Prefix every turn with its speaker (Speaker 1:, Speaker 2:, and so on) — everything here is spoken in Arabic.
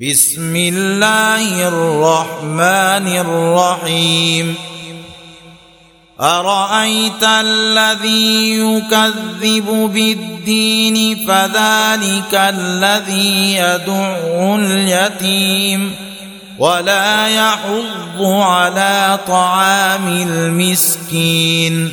Speaker 1: بسم الله الرحمن الرحيم. أرأيت الذي يكذب بالدين فذلك الذي يدع اليتيم ولا يحض على طعام المسكين.